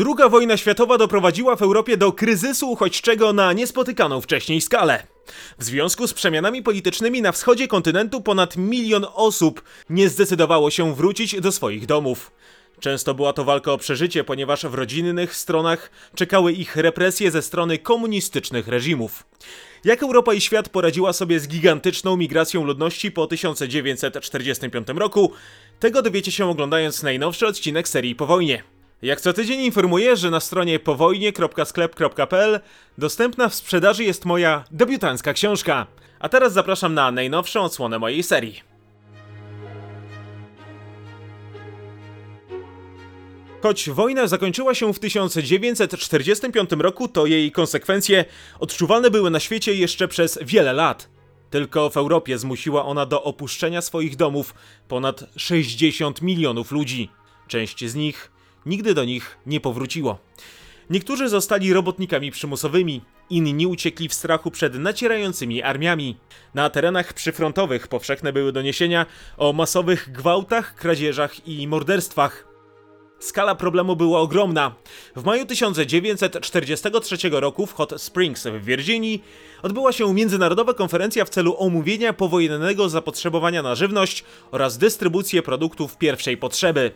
Druga wojna światowa doprowadziła w Europie do kryzysu uchodźczego na niespotykaną wcześniej skalę. W związku z przemianami politycznymi na wschodzie kontynentu ponad milion osób nie zdecydowało się wrócić do swoich domów. Często była to walka o przeżycie, ponieważ w rodzinnych stronach czekały ich represje ze strony komunistycznych reżimów. Jak Europa i świat poradziła sobie z gigantyczną migracją ludności po 1945 roku, tego dowiecie się oglądając najnowszy odcinek serii Po wojnie. Jak co tydzień informuję, że na stronie powojnie.sklep.pl dostępna w sprzedaży jest moja debiutancka książka. A teraz zapraszam na najnowszą odsłonę mojej serii. Choć wojna zakończyła się w 1945 roku, to jej konsekwencje odczuwalne były na świecie jeszcze przez wiele lat. Tylko w Europie zmusiła ona do opuszczenia swoich domów ponad 60 milionów ludzi. Część z nich nigdy do nich nie powróciło. Niektórzy zostali robotnikami przymusowymi, inni uciekli w strachu przed nacierającymi armiami. Na terenach przyfrontowych powszechne były doniesienia o masowych gwałtach, kradzieżach i morderstwach. Skala problemu była ogromna. W maju 1943 roku w Hot Springs w Virginii odbyła się międzynarodowa konferencja w celu omówienia powojennego zapotrzebowania na żywność oraz dystrybucję produktów pierwszej potrzeby.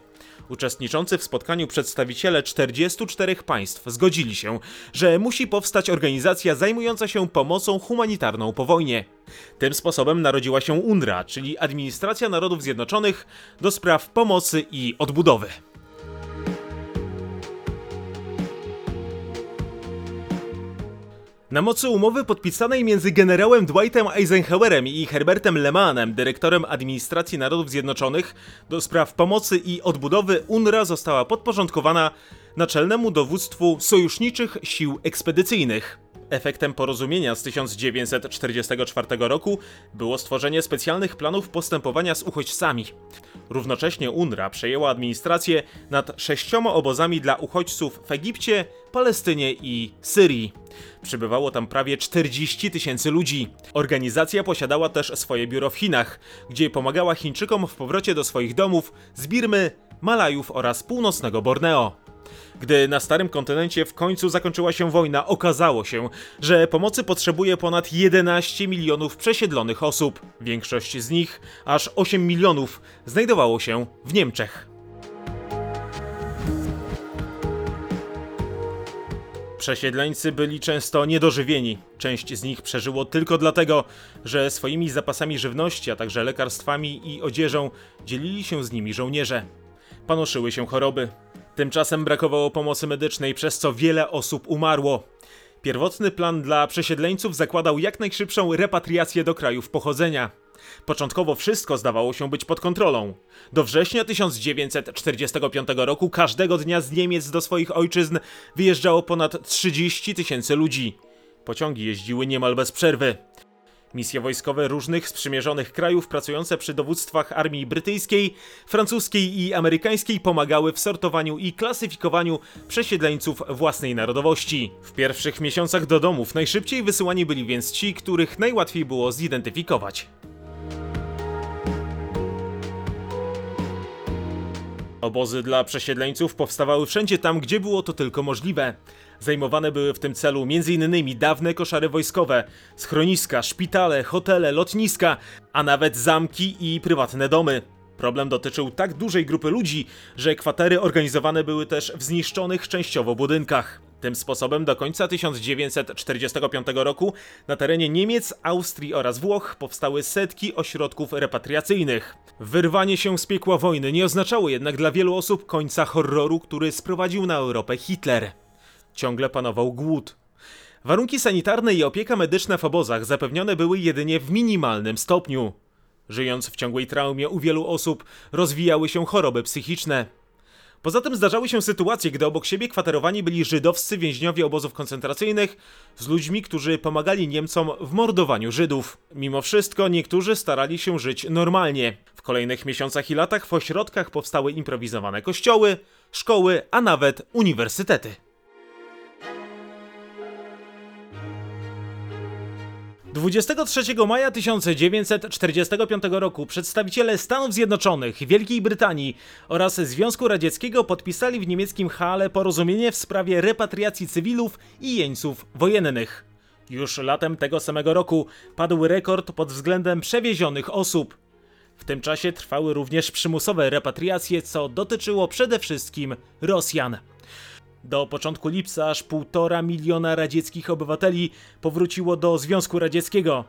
Uczestniczący w spotkaniu przedstawiciele 44 państw zgodzili się, że musi powstać organizacja zajmująca się pomocą humanitarną po wojnie. Tym sposobem narodziła się UNRWA, czyli Administracja Narodów Zjednoczonych do spraw pomocy i odbudowy. Na mocy umowy podpisanej między generałem Dwightem Eisenhowerem i Herbertem Lehmanem, dyrektorem Administracji Narodów Zjednoczonych, do spraw pomocy i odbudowy UNRWA została podporządkowana Naczelnemu Dowództwu Sojuszniczych Sił Ekspedycyjnych. Efektem porozumienia z 1944 roku było stworzenie specjalnych planów postępowania z uchodźcami. Równocześnie UNRWA przejęła administrację nad sześcioma obozami dla uchodźców w Egipcie, Palestynie i Syrii. Przybywało tam prawie 40 tysięcy ludzi. Organizacja posiadała też swoje biuro w Chinach, gdzie pomagała Chińczykom w powrocie do swoich domów z Birmy, Malajów oraz północnego Borneo. Gdy na starym kontynencie w końcu zakończyła się wojna, okazało się, że pomocy potrzebuje ponad 11 milionów przesiedlonych osób. Większość z nich, aż 8 milionów, znajdowało się w Niemczech. Przesiedleńcy byli często niedożywieni. Część z nich przeżyło tylko dlatego, że swoimi zapasami żywności, a także lekarstwami i odzieżą dzielili się z nimi żołnierze. Panoszyły się choroby. Tymczasem brakowało pomocy medycznej, przez co wiele osób umarło. Pierwotny plan dla przesiedleńców zakładał jak najszybszą repatriację do krajów pochodzenia. Początkowo wszystko zdawało się być pod kontrolą. Do września 1945 roku każdego dnia z Niemiec do swoich ojczyzn wyjeżdżało ponad 30 tysięcy ludzi. Pociągi jeździły niemal bez przerwy. Misje wojskowe różnych sprzymierzonych krajów pracujące przy dowództwach armii brytyjskiej, francuskiej i amerykańskiej pomagały w sortowaniu i klasyfikowaniu przesiedleńców własnej narodowości. W pierwszych miesiącach do domów najszybciej wysyłani byli więc ci, których najłatwiej było zidentyfikować. Obozy dla przesiedleńców powstawały wszędzie tam, gdzie było to tylko możliwe. Zajmowane były w tym celu m.in. dawne koszary wojskowe, schroniska, szpitale, hotele, lotniska, a nawet zamki i prywatne domy. Problem dotyczył tak dużej grupy ludzi, że kwatery organizowane były też w zniszczonych częściowo budynkach. Tym sposobem do końca 1945 roku na terenie Niemiec, Austrii oraz Włoch powstały setki ośrodków repatriacyjnych. Wyrwanie się z piekła wojny nie oznaczało jednak dla wielu osób końca horroru, który sprowadził na Europę Hitler. Ciągle panował głód. Warunki sanitarne i opieka medyczna w obozach zapewnione były jedynie w minimalnym stopniu. Żyjąc w ciągłej traumie u wielu osób rozwijały się choroby psychiczne. Poza tym zdarzały się sytuacje, gdy obok siebie kwaterowani byli żydowscy więźniowie obozów koncentracyjnych z ludźmi, którzy pomagali Niemcom w mordowaniu Żydów. Mimo wszystko niektórzy starali się żyć normalnie. W kolejnych miesiącach i latach w ośrodkach powstały improwizowane kościoły, szkoły, a nawet uniwersytety. 23 maja 1945 roku przedstawiciele Stanów Zjednoczonych, Wielkiej Brytanii oraz Związku Radzieckiego podpisali w niemieckim Halle porozumienie w sprawie repatriacji cywilów i jeńców wojennych. Już latem tego samego roku padł rekord pod względem przewiezionych osób. W tym czasie trwały również przymusowe repatriacje, co dotyczyło przede wszystkim Rosjan. Do początku lipca aż półtora miliona radzieckich obywateli powróciło do Związku Radzieckiego.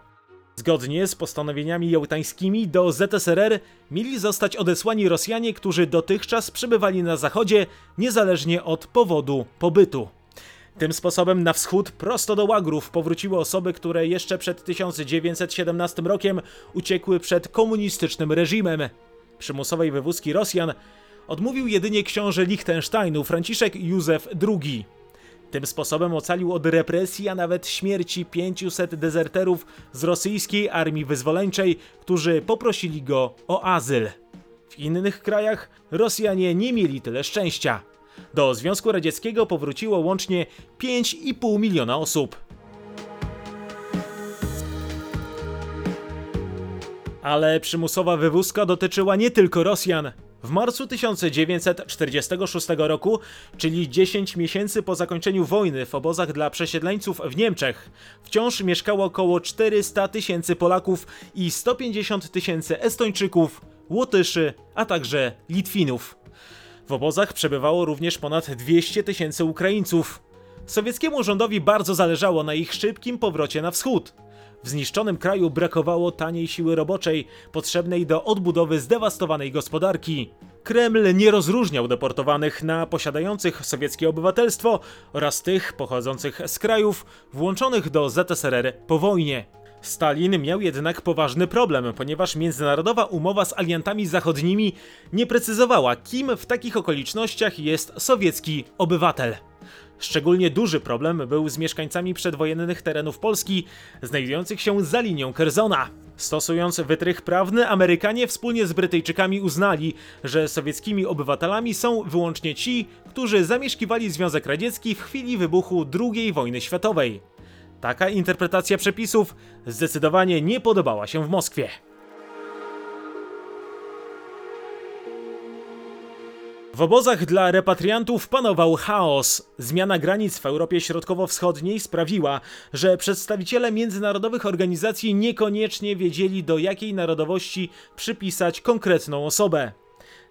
Zgodnie z postanowieniami jałtańskimi do ZSRR mieli zostać odesłani Rosjanie, którzy dotychczas przebywali na zachodzie, niezależnie od powodu pobytu. Tym sposobem na wschód, prosto do łagrów, powróciły osoby, które jeszcze przed 1917 rokiem uciekły przed komunistycznym reżimem. Przymusowej wywózki Rosjan odmówił jedynie książę Liechtensteinu Franciszek Józef II. Tym sposobem ocalił od represji, a nawet śmierci 500 dezerterów z rosyjskiej armii wyzwoleńczej, którzy poprosili go o azyl. W innych krajach Rosjanie nie mieli tyle szczęścia. Do Związku Radzieckiego powróciło łącznie 5,5 miliona osób. Ale przymusowa wywózka dotyczyła nie tylko Rosjan. W marcu 1946 roku, czyli 10 miesięcy po zakończeniu wojny w obozach dla przesiedleńców w Niemczech, wciąż mieszkało około 400 tysięcy Polaków i 150 tysięcy Estończyków, Łotyszy, a także Litwinów. W obozach przebywało również ponad 200 tysięcy Ukraińców. Sowieckiemu rządowi bardzo zależało na ich szybkim powrocie na wschód. W zniszczonym kraju brakowało taniej siły roboczej, potrzebnej do odbudowy zdewastowanej gospodarki. Kreml nie rozróżniał deportowanych na posiadających sowieckie obywatelstwo oraz tych pochodzących z krajów włączonych do ZSRR po wojnie. Stalin miał jednak poważny problem, ponieważ międzynarodowa umowa z aliantami zachodnimi nie precyzowała, kim w takich okolicznościach jest sowiecki obywatel. Szczególnie duży problem był z mieszkańcami przedwojennych terenów Polski, znajdujących się za linią Kerzona. Stosując wytrych prawny, Amerykanie wspólnie z Brytyjczykami uznali, że sowieckimi obywatelami są wyłącznie ci, którzy zamieszkiwali Związek Radziecki w chwili wybuchu II wojny światowej. Taka interpretacja przepisów zdecydowanie nie podobała się w Moskwie. W obozach dla repatriantów panował chaos. Zmiana granic w Europie Środkowo-Wschodniej sprawiła, że przedstawiciele międzynarodowych organizacji niekoniecznie wiedzieli, do jakiej narodowości przypisać konkretną osobę.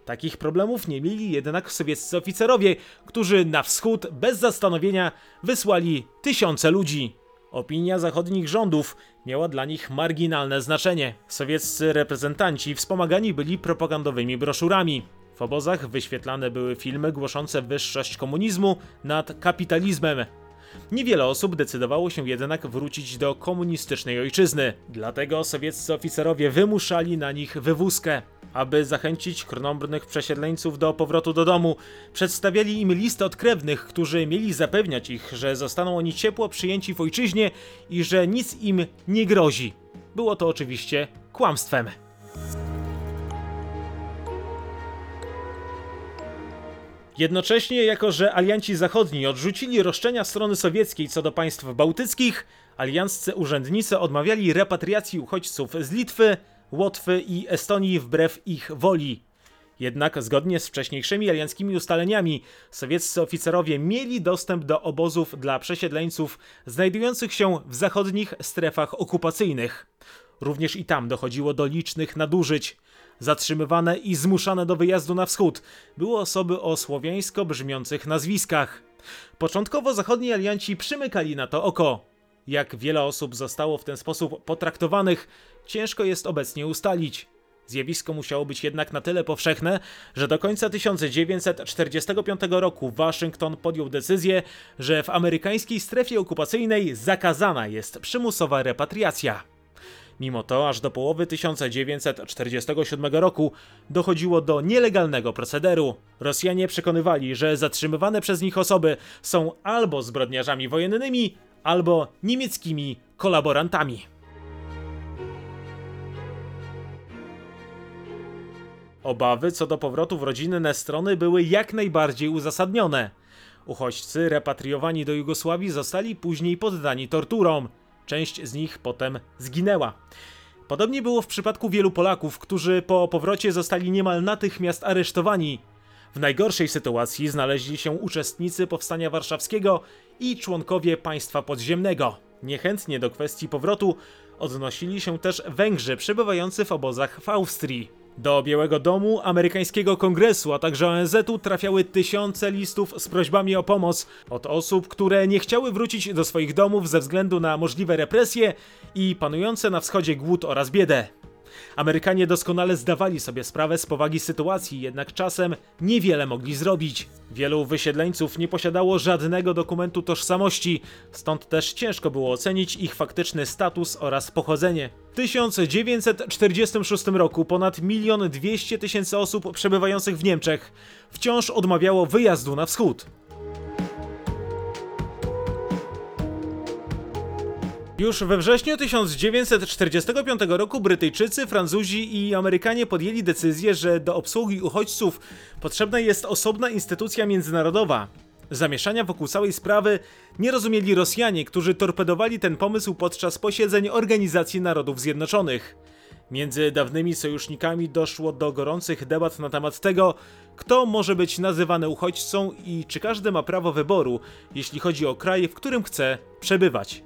Takich problemów nie mieli jednak sowieccy oficerowie, którzy na wschód bez zastanowienia wysłali tysiące ludzi. Opinia zachodnich rządów miała dla nich marginalne znaczenie. Sowieccy reprezentanci wspomagani byli propagandowymi broszurami. W obozach wyświetlane były filmy głoszące wyższość komunizmu nad kapitalizmem. Niewiele osób decydowało się jednak wrócić do komunistycznej ojczyzny, dlatego sowieccy oficerowie wymuszali na nich wywózkę. Aby zachęcić krnąbrnych przesiedleńców do powrotu do domu, przedstawiali im listy od krewnych, którzy mieli zapewniać ich, że zostaną oni ciepło przyjęci w ojczyźnie i że nic im nie grozi. Było to oczywiście kłamstwem. Jednocześnie, jako że alianci zachodni odrzucili roszczenia strony sowieckiej co do państw bałtyckich, alianccy urzędnicy odmawiali repatriacji uchodźców z Litwy, Łotwy i Estonii wbrew ich woli. Jednak zgodnie z wcześniejszymi alianckimi ustaleniami, sowieccy oficerowie mieli dostęp do obozów dla przesiedleńców znajdujących się w zachodnich strefach okupacyjnych. Również i tam dochodziło do licznych nadużyć. Zatrzymywane i zmuszane do wyjazdu na wschód były osoby o słowiańsko brzmiących nazwiskach. Początkowo zachodni alianci przymykali na to oko. Jak wiele osób zostało w ten sposób potraktowanych, ciężko jest obecnie ustalić. Zjawisko musiało być jednak na tyle powszechne, że do końca 1945 roku Waszyngton podjął decyzję, że w amerykańskiej strefie okupacyjnej zakazana jest przymusowa repatriacja. Mimo to aż do połowy 1947 roku dochodziło do nielegalnego procederu. Rosjanie przekonywali, że zatrzymywane przez nich osoby są albo zbrodniarzami wojennymi, albo niemieckimi kolaborantami. Obawy co do powrotu w rodzinne strony były jak najbardziej uzasadnione. Uchodźcy repatriowani do Jugosławii zostali później poddani torturom. Część z nich potem zginęła. Podobnie było w przypadku wielu Polaków, którzy po powrocie zostali niemal natychmiast aresztowani. W najgorszej sytuacji znaleźli się uczestnicy powstania warszawskiego i członkowie państwa podziemnego. Niechętnie do kwestii powrotu odnosili się też Węgrzy przebywający w obozach w Austrii. Do Białego Domu, amerykańskiego kongresu, a także ONZ-u trafiały tysiące listów z prośbami o pomoc od osób, które nie chciały wrócić do swoich domów ze względu na możliwe represje i panujące na wschodzie głód oraz biedę. Amerykanie doskonale zdawali sobie sprawę z powagi sytuacji, jednak czasem niewiele mogli zrobić. Wielu wysiedleńców nie posiadało żadnego dokumentu tożsamości, stąd też ciężko było ocenić ich faktyczny status oraz pochodzenie. W 1946 roku ponad milion dwieście tysięcy osób przebywających w Niemczech wciąż odmawiało wyjazdu na wschód. Już we wrześniu 1945 roku Brytyjczycy, Francuzi i Amerykanie podjęli decyzję, że do obsługi uchodźców potrzebna jest osobna instytucja międzynarodowa. Zamieszania wokół całej sprawy nie rozumieli Rosjanie, którzy torpedowali ten pomysł podczas posiedzeń Organizacji Narodów Zjednoczonych. Między dawnymi sojusznikami doszło do gorących debat na temat tego, kto może być nazywany uchodźcą i czy każdy ma prawo wyboru, jeśli chodzi o kraj, w którym chce przebywać.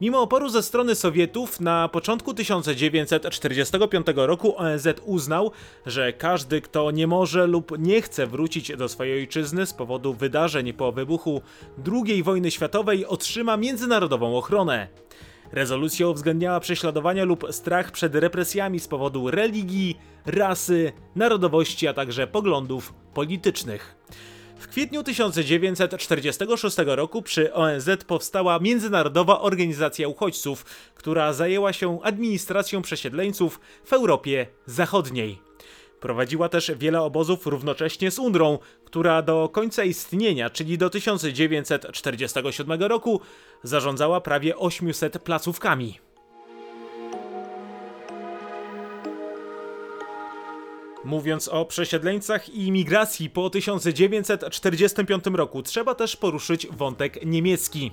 Mimo oporu ze strony Sowietów, na początku 1945 roku ONZ uznał, że każdy, kto nie może lub nie chce wrócić do swojej ojczyzny z powodu wydarzeń po wybuchu II wojny światowej, otrzyma międzynarodową ochronę. Rezolucja uwzględniała prześladowania lub strach przed represjami z powodu religii, rasy, narodowości, a także poglądów politycznych. W kwietniu 1946 roku przy ONZ powstała Międzynarodowa Organizacja Uchodźców, która zajęła się administracją przesiedleńców w Europie Zachodniej. Prowadziła też wiele obozów równocześnie z UNRWą, która do końca istnienia, czyli do 1947 roku, zarządzała prawie 800 placówkami. Mówiąc o przesiedleńcach i imigracji po 1945 roku, trzeba też poruszyć wątek niemiecki.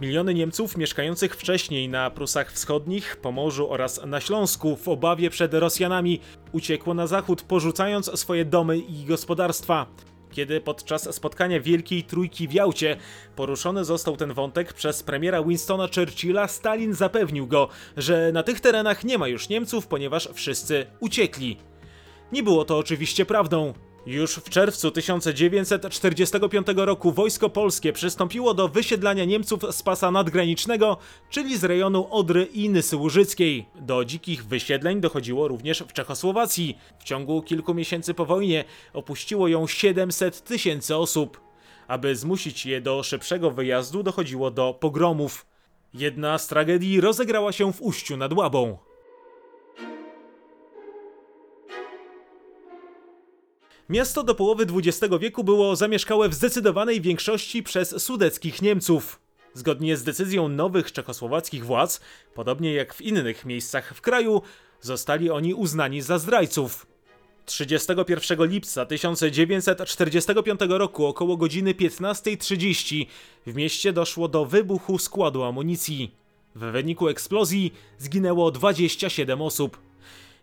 Miliony Niemców mieszkających wcześniej na Prusach Wschodnich, Pomorzu oraz na Śląsku w obawie przed Rosjanami uciekło na zachód, porzucając swoje domy i gospodarstwa. Kiedy podczas spotkania Wielkiej Trójki w Jałcie poruszony został ten wątek przez premiera Winstona Churchilla, Stalin zapewnił go, że na tych terenach nie ma już Niemców, ponieważ wszyscy uciekli. Nie było to oczywiście prawdą. Już w czerwcu 1945 roku wojsko polskie przystąpiło do wysiedlania Niemców z pasa nadgranicznego, czyli z rejonu Odry i Nysy Łużyckiej. Do dzikich wysiedleń dochodziło również w Czechosłowacji. W ciągu kilku miesięcy po wojnie opuściło ją 700 tysięcy osób. Aby zmusić je do szybszego wyjazdu dochodziło do pogromów. Jedna z tragedii rozegrała się w Uściu nad Łabą. Miasto do połowy XX wieku było zamieszkałe w zdecydowanej większości przez sudeckich Niemców. Zgodnie z decyzją nowych czechosłowackich władz, podobnie jak w innych miejscach w kraju, zostali oni uznani za zdrajców. 31 lipca 1945 roku około godziny 15.30 w mieście doszło do wybuchu składu amunicji. W wyniku eksplozji zginęło 27 osób.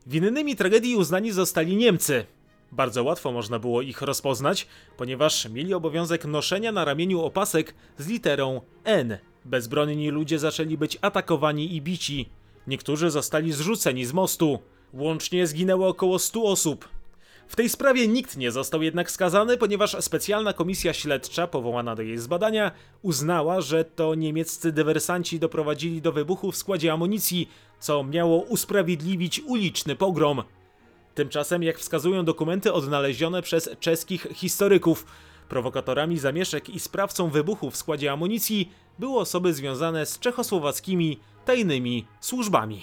Winnymi tragedii uznani zostali Niemcy, bardzo łatwo można było ich rozpoznać, ponieważ mieli obowiązek noszenia na ramieniu opasek z literą N. Bezbronni ludzie zaczęli być atakowani i bici. Niektórzy zostali zrzuceni z mostu. Łącznie zginęło około 100 osób. W tej sprawie nikt nie został jednak skazany, ponieważ specjalna komisja śledcza powołana do jej zbadania uznała, że to niemieccy dywersanci doprowadzili do wybuchu w składzie amunicji, co miało usprawiedliwić uliczny pogrom. Tymczasem, jak wskazują dokumenty odnalezione przez czeskich historyków, prowokatorami zamieszek i sprawcą wybuchu w składzie amunicji były osoby związane z czechosłowackimi tajnymi służbami.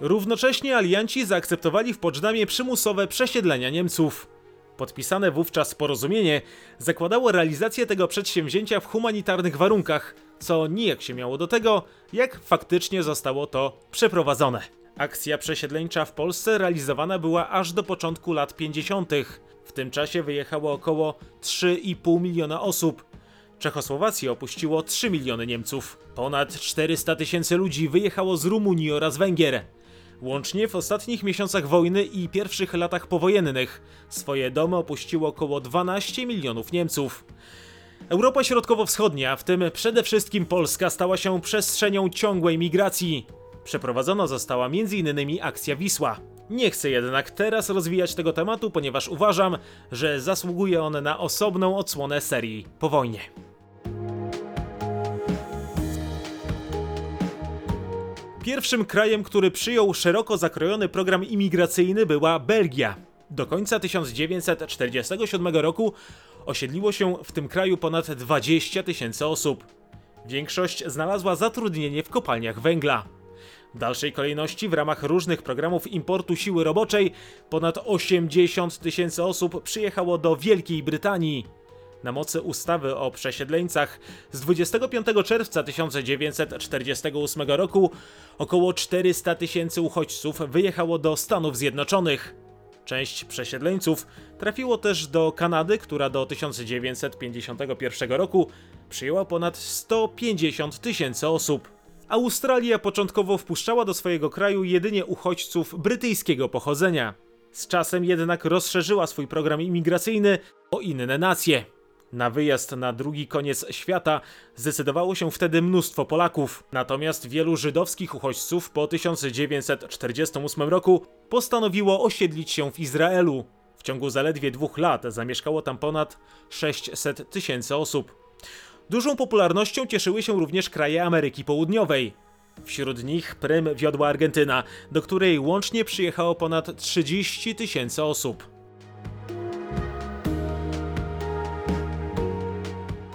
Równocześnie alianci zaakceptowali w Poczdamie przymusowe przesiedlenia Niemców. Podpisane wówczas porozumienie zakładało realizację tego przedsięwzięcia w humanitarnych warunkach, co nijak się miało do tego, jak faktycznie zostało to przeprowadzone. Akcja przesiedleńcza w Polsce realizowana była aż do początku lat 50. W tym czasie wyjechało około 3,5 miliona osób. Czechosłowację opuściło 3 miliony Niemców. Ponad 400 tysięcy ludzi wyjechało z Rumunii oraz Węgier. Łącznie w ostatnich miesiącach wojny i pierwszych latach powojennych swoje domy opuściło około 12 milionów Niemców. Europa Środkowo-Wschodnia, w tym przede wszystkim Polska, stała się przestrzenią ciągłej migracji. Przeprowadzona została m.in. akcja Wisła. Nie chcę jednak teraz rozwijać tego tematu, ponieważ uważam, że zasługuje on na osobną odsłonę serii po wojnie. Pierwszym krajem, który przyjął szeroko zakrojony program imigracyjny była Belgia. Do końca 1947 roku osiedliło się w tym kraju ponad 20 tysięcy osób. Większość znalazła zatrudnienie w kopalniach węgla. W dalszej kolejności w ramach różnych programów importu siły roboczej ponad 80 tysięcy osób przyjechało do Wielkiej Brytanii. Na mocy ustawy o przesiedleńcach z 25 czerwca 1948 roku około 400 tysięcy uchodźców wyjechało do Stanów Zjednoczonych. Część przesiedleńców trafiło też do Kanady, która do 1951 roku przyjęła ponad 150 tysięcy osób. Australia początkowo wpuszczała do swojego kraju jedynie uchodźców brytyjskiego pochodzenia. Z czasem jednak rozszerzyła swój program imigracyjny o inne nacje. Na wyjazd na drugi koniec świata zdecydowało się wtedy mnóstwo Polaków, natomiast wielu żydowskich uchodźców po 1948 roku postanowiło osiedlić się w Izraelu. W ciągu zaledwie dwóch lat zamieszkało tam ponad 600 tysięcy osób. Dużą popularnością cieszyły się również kraje Ameryki Południowej. Wśród nich prym wiodła Argentyna, do której łącznie przyjechało ponad 30 tysięcy osób.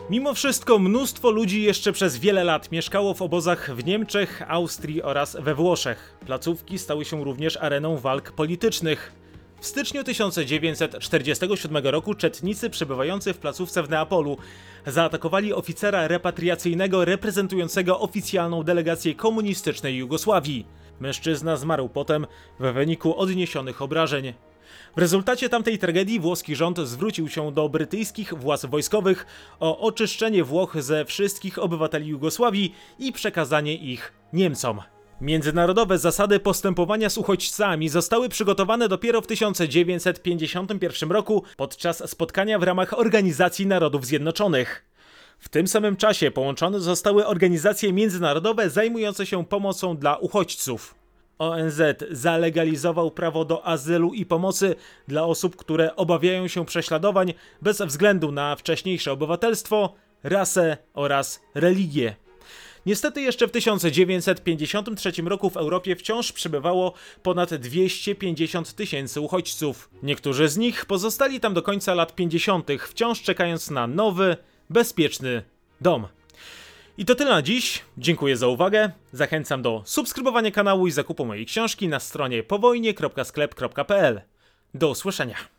Mimo wszystko mnóstwo ludzi jeszcze przez wiele lat mieszkało w obozach w Niemczech, Austrii oraz we Włoszech. Placówki stały się również areną walk politycznych. W styczniu 1947 roku czetnicy przebywający w placówce w Neapolu zaatakowali oficera repatriacyjnego reprezentującego oficjalną delegację komunistycznej Jugosławii. Mężczyzna zmarł potem w wyniku odniesionych obrażeń. W rezultacie tamtej tragedii włoski rząd zwrócił się do brytyjskich władz wojskowych o oczyszczenie Włoch ze wszystkich obywateli Jugosławii i przekazanie ich Niemcom. Międzynarodowe zasady postępowania z uchodźcami zostały przygotowane dopiero w 1951 roku podczas spotkania w ramach Organizacji Narodów Zjednoczonych. W tym samym czasie połączone zostały organizacje międzynarodowe zajmujące się pomocą dla uchodźców. ONZ zalegalizował prawo do azylu i pomocy dla osób, które obawiają się prześladowań bez względu na wcześniejsze obywatelstwo, rasę oraz religię. Niestety jeszcze w 1953 roku w Europie wciąż przybywało ponad 250 tysięcy uchodźców. Niektórzy z nich pozostali tam do końca lat 50., wciąż czekając na nowy, bezpieczny dom. I to tyle na dziś. Dziękuję za uwagę. Zachęcam do subskrybowania kanału i zakupu mojej książki na stronie powojnie.sklep.pl. Do usłyszenia.